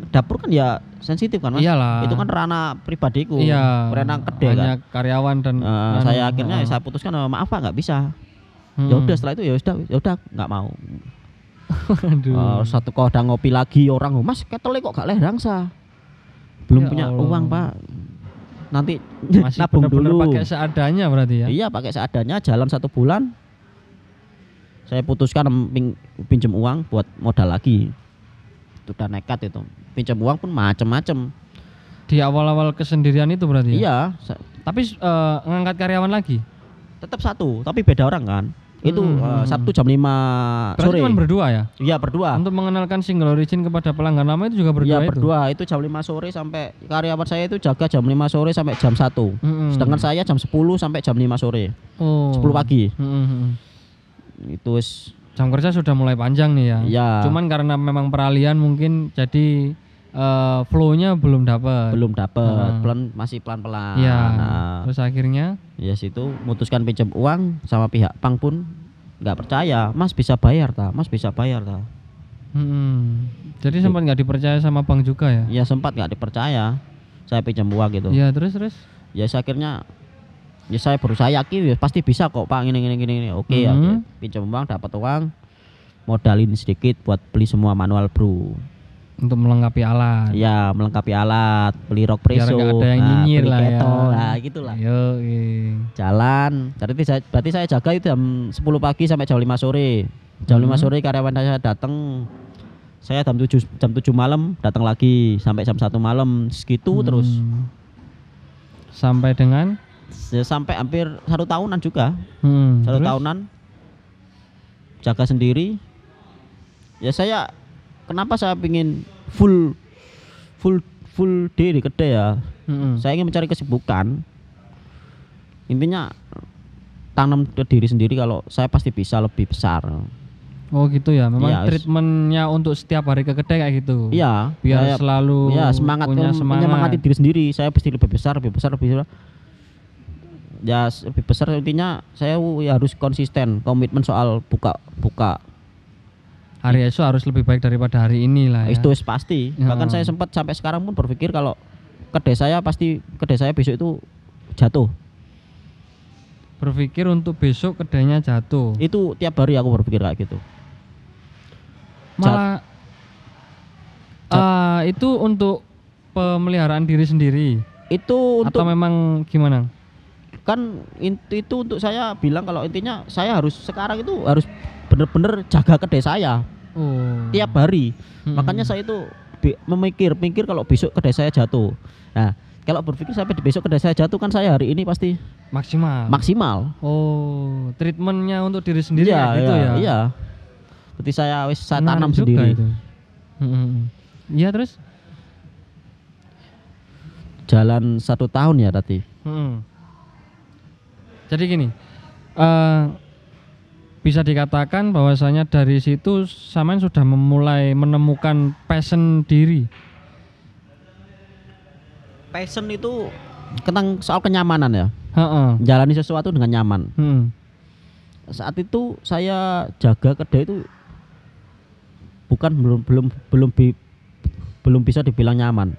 dapur kan ya sensitif kan mas Iyalah. itu kan ranah pribadiku Iya. ranah kedai kan karyawan dan Eh, anu, saya akhirnya heeh. saya putuskan eh, maaf pak nggak bisa Hmm. ya udah setelah itu ya udah ya udah nggak mau Aduh. Eh, satu kodang ngopi lagi orang "Oh, mas ketele kok gak lerang sa belum Ya punya Allah. uang pak nanti Masih <laughs> nabung benar-benar dulu pakai seadanya berarti ya? iya pakai seadanya jalan satu bulan saya putuskan ping- pinjam uang buat modal lagi udah nekat itu pinjam uang pun macem-macem Di awal-awal kesendirian itu berarti. ya? iya sa- Tapi eh, ngangkat karyawan lagi. tetap satu tapi beda orang kan itu Hmm, hmm, hmm. Sabtu jam 5 Berarti sore cuma berdua ya? iya berdua Untuk mengenalkan single origin kepada pelanggan lama itu juga berdua Iya itu. berdua itu jam 5 sore sampai karyawan saya itu jaga jam 5 sore sampai jam 1 Mm-mm. sedangkan saya jam 10 sampai jam 5 sore oh. 10 pagi Mm-mm. itu wis Jam kerja sudah mulai panjang nih ya. ya Cuman karena memang peralihan mungkin jadi eh, flow-nya belum dapat. belum dapat Heeh. pelan masih pelan-pelan Iya. nah, Terus akhirnya ya situ memutuskan pinjam uang sama pihak bank pun nggak percaya mas bisa bayar ta mas bisa bayar ta mm-mm. jadi sempat nggak dipercaya sama bank juga ya? ya sempat nggak dipercaya saya pinjam uang gitu Iya terus terus. ya akhirnya ya saya berusaha yakin ya pasti bisa kok pak. Ini ini ini, oke ya Mhm. oke. pinjam uang dapat uang. Modalin sedikit buat beli semua manual brew Untuk melengkapi alat. ya melengkapi alat beli rock preso. ada yang nah, nyinyir beli lah ya. kettle, nah gitulah. Yo, jalan. Berarti saya berarti saya jaga itu jam 10 pagi sampai jam 5 sore. Jam 5 Mhm. sore karyawan saya datang saya jam 7 jam 7 malam datang lagi sampai jam 1 malam. Segitu terus. Hmm. Sampai dengan Ya, sampai hampir satu tahunan juga hmm, satu terus? tahunan jaga sendiri ya saya kenapa saya pingin full full full day di kedai ya Mm-mm. saya ingin mencari kesibukan intinya tanam ke diri sendiri kalau saya pasti bisa lebih besar Oh gitu ya. Memang wis. treatmentnya untuk setiap hari ke kedai kayak gitu. iya Biar saya- selalu ya semangat punya semangat. menyemangati diri sendiri saya pasti lebih besar lebih besar lebih besar ya lebih besar intinya saya ya harus konsisten komitmen soal buka buka Hari esok harus lebih baik daripada hari ini lah ya. itu pasti Ya. bahkan saya sempat sampai sekarang pun berpikir kalau kedai saya pasti kedai saya besok itu jatuh Berpikir untuk besok kedainya jatuh. itu tiap hari aku berpikir kayak gitu Malah Jat- Ah, itu untuk pemeliharaan diri sendiri itu untuk atau memang gimana? Kan inti itu untuk saya bilang kalau intinya saya harus sekarang itu harus bener-bener jaga kedai saya Oh. tiap hari Hmm. makanya saya itu bi- memikir pikir kalau besok kedai saya jatuh nah kalau berpikir sampai di besok kedai saya jatuh kan saya hari ini pasti maksimal. maksimal oh, treatmentnya untuk diri sendiri iya kayak gitu iya, ya. iya seperti saya wis saya Menarik tanam sendiri itu. Hmm. Iya terus? jalan satu tahun ya tadi Hmm. Jadi gini, eh bisa dikatakan bahwasanya dari situ Saman sudah memulai menemukan passion diri. passion itu tentang soal kenyamanan ya Heeh. jalani sesuatu dengan nyaman Hmm. saat itu saya jaga kedai itu bukan belum belum belum bi- belum bisa dibilang nyaman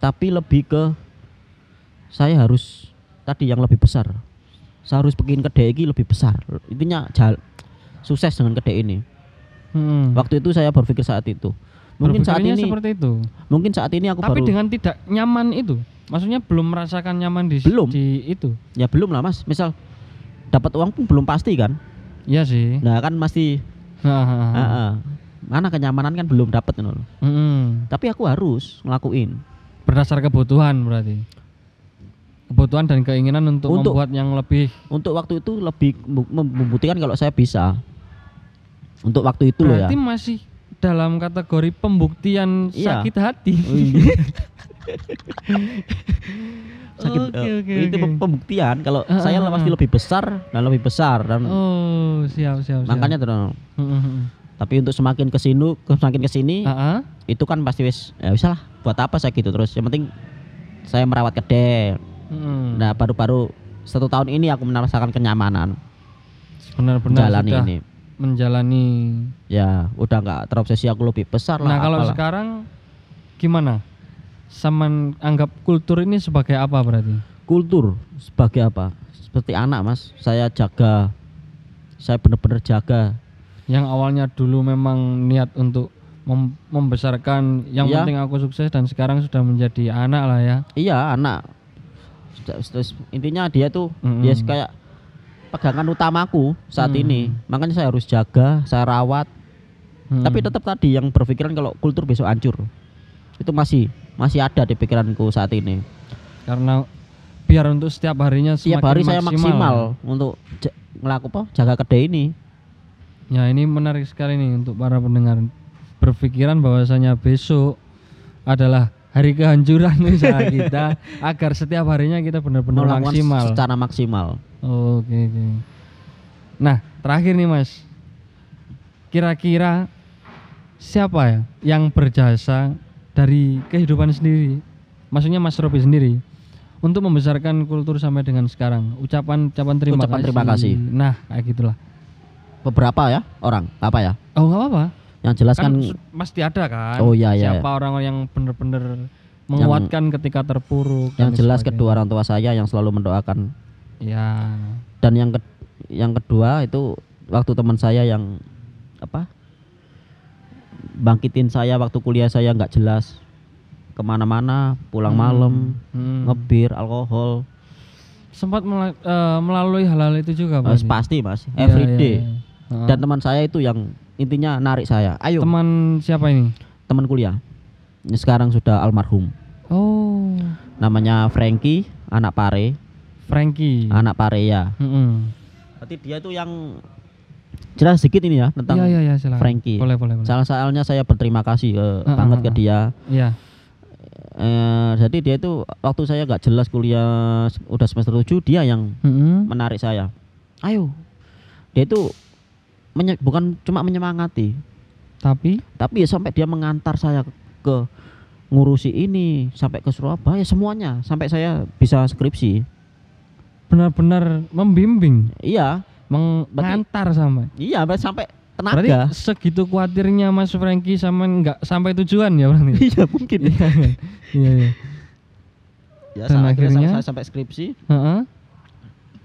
tapi lebih ke saya harus tadi yang lebih besar saya harus bikin kedai ini lebih besar intinya jal, sukses dengan kedai ini Hmm. waktu itu saya berpikir saat itu mungkin saat ini seperti itu. mungkin saat ini aku Tapi baru dengan tidak nyaman itu, maksudnya belum merasakan nyaman di Belum. di itu. ya belum lah mas misal dapat uang pun belum pasti kan Iya sih. nah kan masih ah. mana kenyamanan kan belum dapat loh. Mm-mm. tapi aku harus ngelakuin Berdasar kebutuhan berarti. Kebutuhan dan keinginan untuk, Untuk- membuat yang lebih untuk waktu itu lebih mem- mem- membuktikan kalau saya bisa untuk waktu itu loh ya berarti masih dalam kategori pembuktian Iya. sakit hati. Oh, iya. <laughs> sakit Oke, eh, oke, itu pembuktian kalau Ah, saya ah, pasti ah. lebih besar dan lebih besar dan Oh, siap siap. siap. makanya tuh Mm-mm. tapi untuk semakin ke sini semakin ke sini Ah, ah. itu kan pasti wis ya wis lah buat apa saya gitu terus yang penting saya merawat kedai Mm-mm. nah baru-baru satu tahun ini aku merasakan kenyamanan benar-benar jalani ini menjalani. ya udah nggak terobsesi aku lebih besar lah Nah, kalau apalah. sekarang gimana? Saman anggap kultur ini sebagai apa berarti? kultur sebagai apa seperti anak mas saya jaga saya benar-benar jaga Yang awalnya dulu memang niat untuk mem- membesarkan yang Iya. penting aku sukses dan sekarang sudah menjadi anak lah ya. iya anak terus intinya dia tuh Mm-mm. dia kayak pegangan utamaku saat Hmm. ini. Makanya saya harus jaga, saya rawat. Hmm. Tapi tetap tadi yang berpikiran kalau kultur besok hancur. Itu masih masih ada di pikiranku saat ini. karena biar untuk setiap harinya Tiap semakin hari saya maksimal untuk ngelaku apa? Jaga kedai ini. Ya ini menarik sekali nih untuk para pendengar berpikiran bahwasanya besok adalah hari kehancuran usaha kita agar setiap harinya kita benar-benar maksimal. secara maksimal. Oke, oke. Nah, terakhir nih Mas. Kira-kira siapa ya yang berjasa dari kehidupan sendiri? Maksudnya Mas Robi sendiri untuk membesarkan kultur sampai dengan sekarang. Ucapan-ucapan terima Ucapan kasih. terima kasih. Nah, kayak gitulah. Beberapa ya orang, apa ya? Oh, nggak apa-apa. Yang jelas Kan kan, pasti ada kan. Oh, iya, iya, Siapa orang yang benar-benar menguatkan ketika terpuruk. yang jelas sebagainya. kedua orang tua saya yang selalu mendoakan Ya. dan yang ke- yang kedua itu waktu teman saya yang apa bangkitin saya waktu kuliah saya nggak jelas ke mana-mana pulang Hmm. malam Hmm. ngebir alkohol sempat eh, melalui hal-hal itu juga Mas, pasti mas Iya, everyday iya, iya. Heeh. dan teman saya itu yang intinya narik saya. Ayo. Teman siapa ini? Teman kuliah. Ini sekarang sudah almarhum. Oh. Namanya Frankie anak pare. Frankie. Anak pare ya. Mm-mm. berarti dia itu yang jelas sedikit ini ya tentang iya iya iya silakan. Frankie. boleh boleh boleh. Salah soalnya saya berterima kasih ke, Heeh, banget ke heeh. dia. Iya. Eh, jadi dia itu waktu saya nggak jelas kuliah udah semester 7 dia yang Mm-mm. menarik saya. Ayo. Dia itu menye- bukan cuma menyemangati, tapi? Tapi ya sampai dia mengantar saya ke, ngurusi ini sampai ke Surabaya semuanya. Sampai saya bisa skripsi. benar-benar membimbing? Iya, mengantar sampai iya sampai berarti tenaga. segitu khawatirnya Mas Frankie sama nggak sampai tujuan ya berarti? <laughs> Iya mungkin. iya iya. Iya iya. Ya, Dan akhirnya? saya sampai skripsi, Heeh.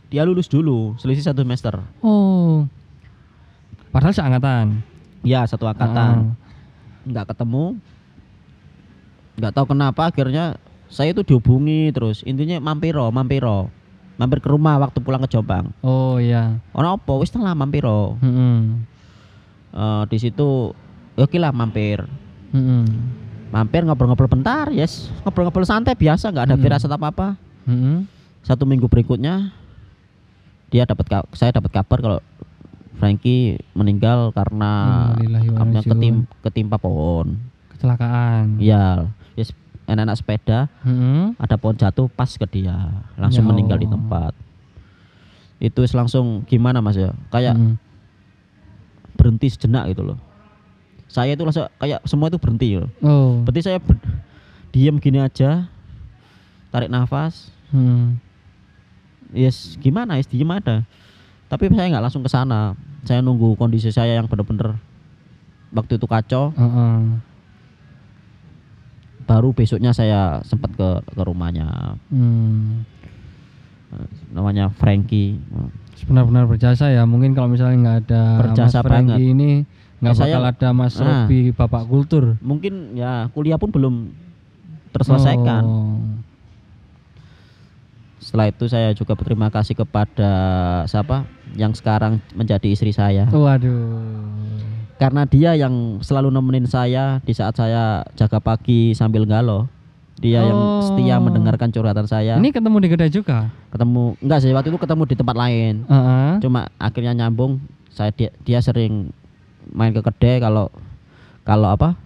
dia lulus dulu, selisih satu semester. oh padahal seangkatan. Ya satu angkatan. nggak ketemu. Nggak tahu kenapa akhirnya saya itu dihubungi terus. Intinya mampiro mampiro. Mampir ke rumah waktu pulang ke Jombang. Oh iya. Ono apa? Wis lah mampiro. Mm-mm. Eh, di situ ya oke lah mampir. Mm-mm. mampir ngobrol-ngobrol bentar yes. Ngobrol-ngobrol santai biasa nggak ada Hmm. firasat apa apa Mm-mm. satu minggu berikutnya dia dapat saya dapat kabar kalau Frankie meninggal karena inna apa, ketim, ketimpa pohon. Kecelakaan. Ya yes, enak-enak sepeda Mm-mm. ada pohon jatuh pas ke dia langsung Ya meninggal di tempat. Itu langsung gimana mas ya? Kayak Mm-mm. berhenti sejenak gitu loh. Saya itu langsung kayak semua itu berhenti loh. Oh. Berarti saya ber- diem gini aja tarik nafas. Mm. yes gimana? Yes diem ada. Tapi saya nggak langsung ke sana saya nunggu kondisi saya yang bener-bener waktu itu kacau Heeh. baru besoknya saya sempat ke ke rumahnya Hmm. namanya Frankie benar-benar berjasa ya mungkin kalau misalnya nggak ada Berjasa Mas Franky banget. ini nggak Ya, saya- bakal ada Mas Nah. Robi Bapak Kultur mungkin ya kuliah pun belum terselesaikan Oh. Setelah itu saya juga berterima kasih kepada siapa yang sekarang menjadi istri saya. waduh Karena dia yang selalu nemenin saya di saat saya jaga pagi sambil galau. Dia yang Oh. setia mendengarkan curhatan saya. ini ketemu di kedai juga Ketemu enggak sih waktu itu ketemu di tempat lain. Heeh. Cuma akhirnya nyambung. Saya dia, dia sering main ke kedai kalau kalau apa?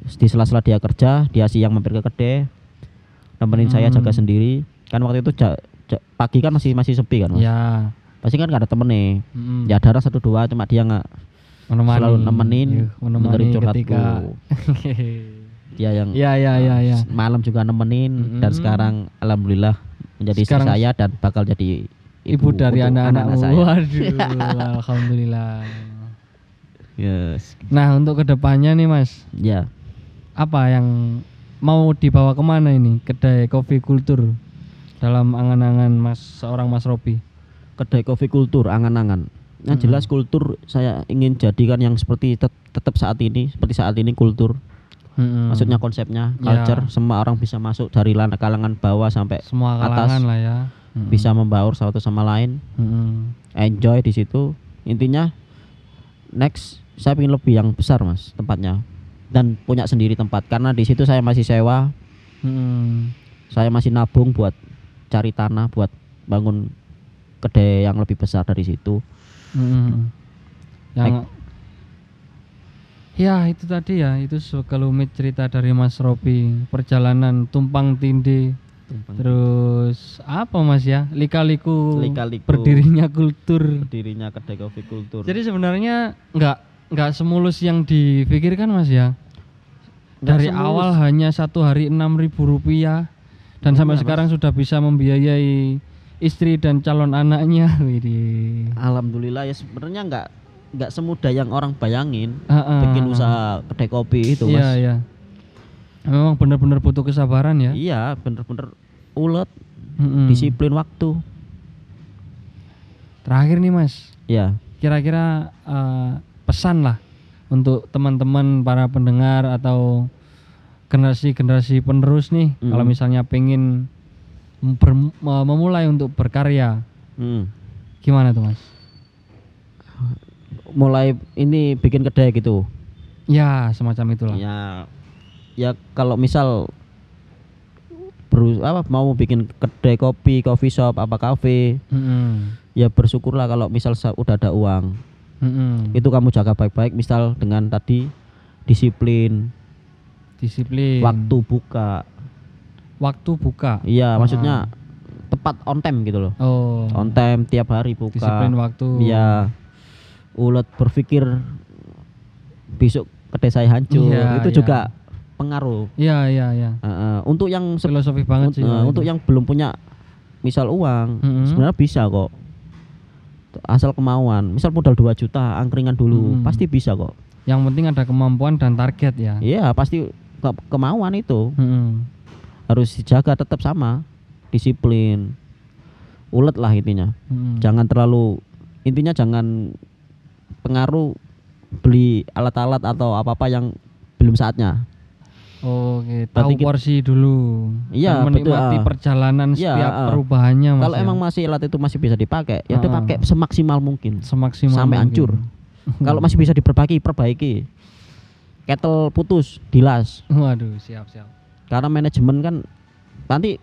Di sela-sela dia kerja, dia siang mampir ke kedai. Nemenin saya Hmm. jaga sendiri. Kan waktu itu ja- ja- pagi kan masih masih sepi kan, Mas. ya pasti kan gak ada temen nih. Mm. ya ada orang satu dua cuma dia nggak menemani. selalu nemenin Yuh, menemani curhatku ketika. <laughs> dia yang ya ya ya ya malam juga nemenin dan Mm-mm. sekarang alhamdulillah menjadi istri Sekarang- saya dan bakal jadi ibu, dari untuk anak-anak anak-anak saya. <laughs> Waduh alhamdulillah. Yes. Nah untuk ke depannya nih mas. Ya. Apa yang mau dibawa ke mana ini? Kedai kopi kultur dalam angan-angan mas seorang mas Robi kedai kopi kultur angan-angan yang Mm-mm. jelas kultur saya ingin jadikan yang seperti tet- tetap saat ini seperti saat ini kultur Mm-mm. maksudnya konsepnya Ya. culture semua orang bisa masuk dari lan- kalangan bawah sampai semua atas. kalangan lah ya Mm-mm. bisa membaur satu sama lain Mm-mm. enjoy di situ intinya next saya ingin lebih yang besar mas tempatnya dan punya sendiri tempat karena di situ saya masih sewa Mm-mm. saya masih nabung buat cari tanah buat bangun kedai yang lebih besar dari situ. Mm-mm. yang ya itu tadi ya itu sekelumit cerita dari Mas Robi. Perjalanan tumpang tindih. Terus apa Mas ya? Lika-liku. Lika-liku. berdirinya kultur. Berdirinya kedai kopi kultur. Jadi sebenarnya nggak nggak semulus yang dipikirkan Mas ya? Nggak dari semulus. awal hanya satu hari enam ribu rupiah. Dan sampai Iya, Mas. sekarang sudah bisa membiayai istri dan calon anaknya <laughs> Widih. alhamdulillah ya sebenarnya nggak nggak semudah yang orang bayangin Ah, ah, bikin ah. usaha kedai kopi itu Iya, mas iya. Memang benar-benar butuh kesabaran ya. iya bener-bener ulet Mm-mm. disiplin waktu Terakhir nih Mas, ya kira-kira eh, pesan lah untuk teman-teman para pendengar atau generasi-generasi penerus nih, Mm. kalau misalnya pengen ber- me- memulai untuk berkarya, Hmm. gimana tuh Mas? mulai ini bikin kedai gitu Ya semacam itulah. ya ya kalau misal beru apa mau bikin kedai kopi coffee shop apa kafe Mm-mm. ya bersyukurlah kalau misal sa- udah ada uang Mm-mm. itu kamu jaga baik-baik misal dengan tadi disiplin Disiplin. waktu buka Waktu buka. iya Ah. maksudnya tepat on time gitu loh Oh. on time tiap hari buka Disiplin waktu. iya ulet berpikir besok kedai saya hancur Iya, itu iya. juga pengaruh Iya iya iya. Heeh, untuk yang Filosofi banget sih. kalau untuk itu. yang belum punya misal uang Mm-mm. sebenarnya bisa kok asal kemauan misal modal 2 juta angkringan dulu Mm. pasti bisa kok yang penting ada kemampuan dan target ya. iya pasti ke- kemauan itu Mm-mm. Harus dijaga tetap sama disiplin ulet lah intinya Mm-mm. jangan terlalu intinya jangan pengaruh beli alat-alat atau apa-apa yang belum saatnya Oke, Berarti tahu porsi dulu. Iya, betul, menikmati ah. perjalanan Iya, setiap ah. perubahannya kalau ya. emang masih alat itu masih bisa dipakai ya udah Ah. pakai semaksimal mungkin semaksimal sampai mungkin. hancur. <laughs> kalau masih bisa diperbaiki perbaiki kettle putus dilas Waduh, siap siap. Karena manajemen kan nanti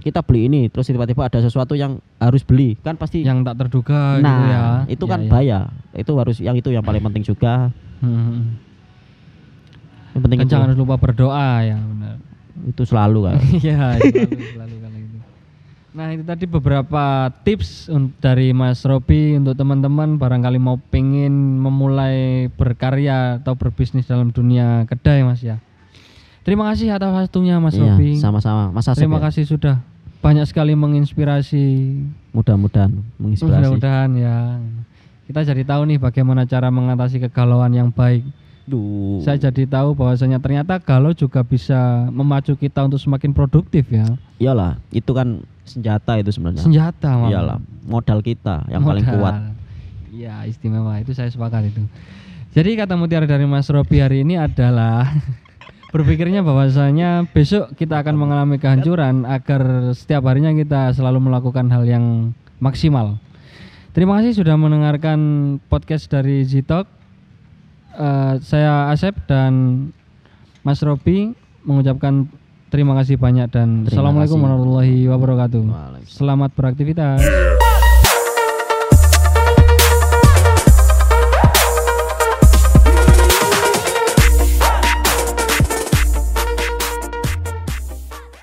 kita beli ini terus tiba-tiba ada sesuatu yang harus beli kan pasti Yang tak terduga nah gitu ya. itu Iya, kan iya. bahaya itu harus yang itu yang paling penting juga Mm-mm. yang penting itu, jangan lupa berdoa ya, benar. itu selalu kan <laughs> Iya, selalu selalu kalau itu. Nah, itu tadi beberapa tips dari Mas Robi untuk teman-teman barangkali mau pengen memulai berkarya atau berbisnis dalam dunia kedai Mas ya. Terima kasih atas waktunya Mas Iya, Robi. sama-sama Mas Asep Terima ya. kasih sudah banyak sekali menginspirasi. mudah-mudahan menginspirasi Mudah-mudahan ya. Kita jadi tahu nih bagaimana cara mengatasi kegalauan yang baik. Duh. Saya jadi tahu bahwasanya ternyata galau juga bisa memacu kita untuk semakin produktif ya. iyalah itu kan senjata itu sebenarnya Senjata malah. iyalah modal kita yang paling Modal. kuat Iya istimewa itu saya sepakat itu. Jadi kata mutiara dari Mas Robi hari ini adalah <laughs> berpikirnya bahwasanya besok kita akan mengalami kehancuran agar setiap harinya kita selalu melakukan hal yang maksimal. Terima kasih sudah mendengarkan podcast dari Zitok. Eh, saya Asep dan Mas Robi mengucapkan terima kasih banyak dan Terima Assalamualaikum kasih. warahmatullahi wabarakatuh. Selamat beraktivitas.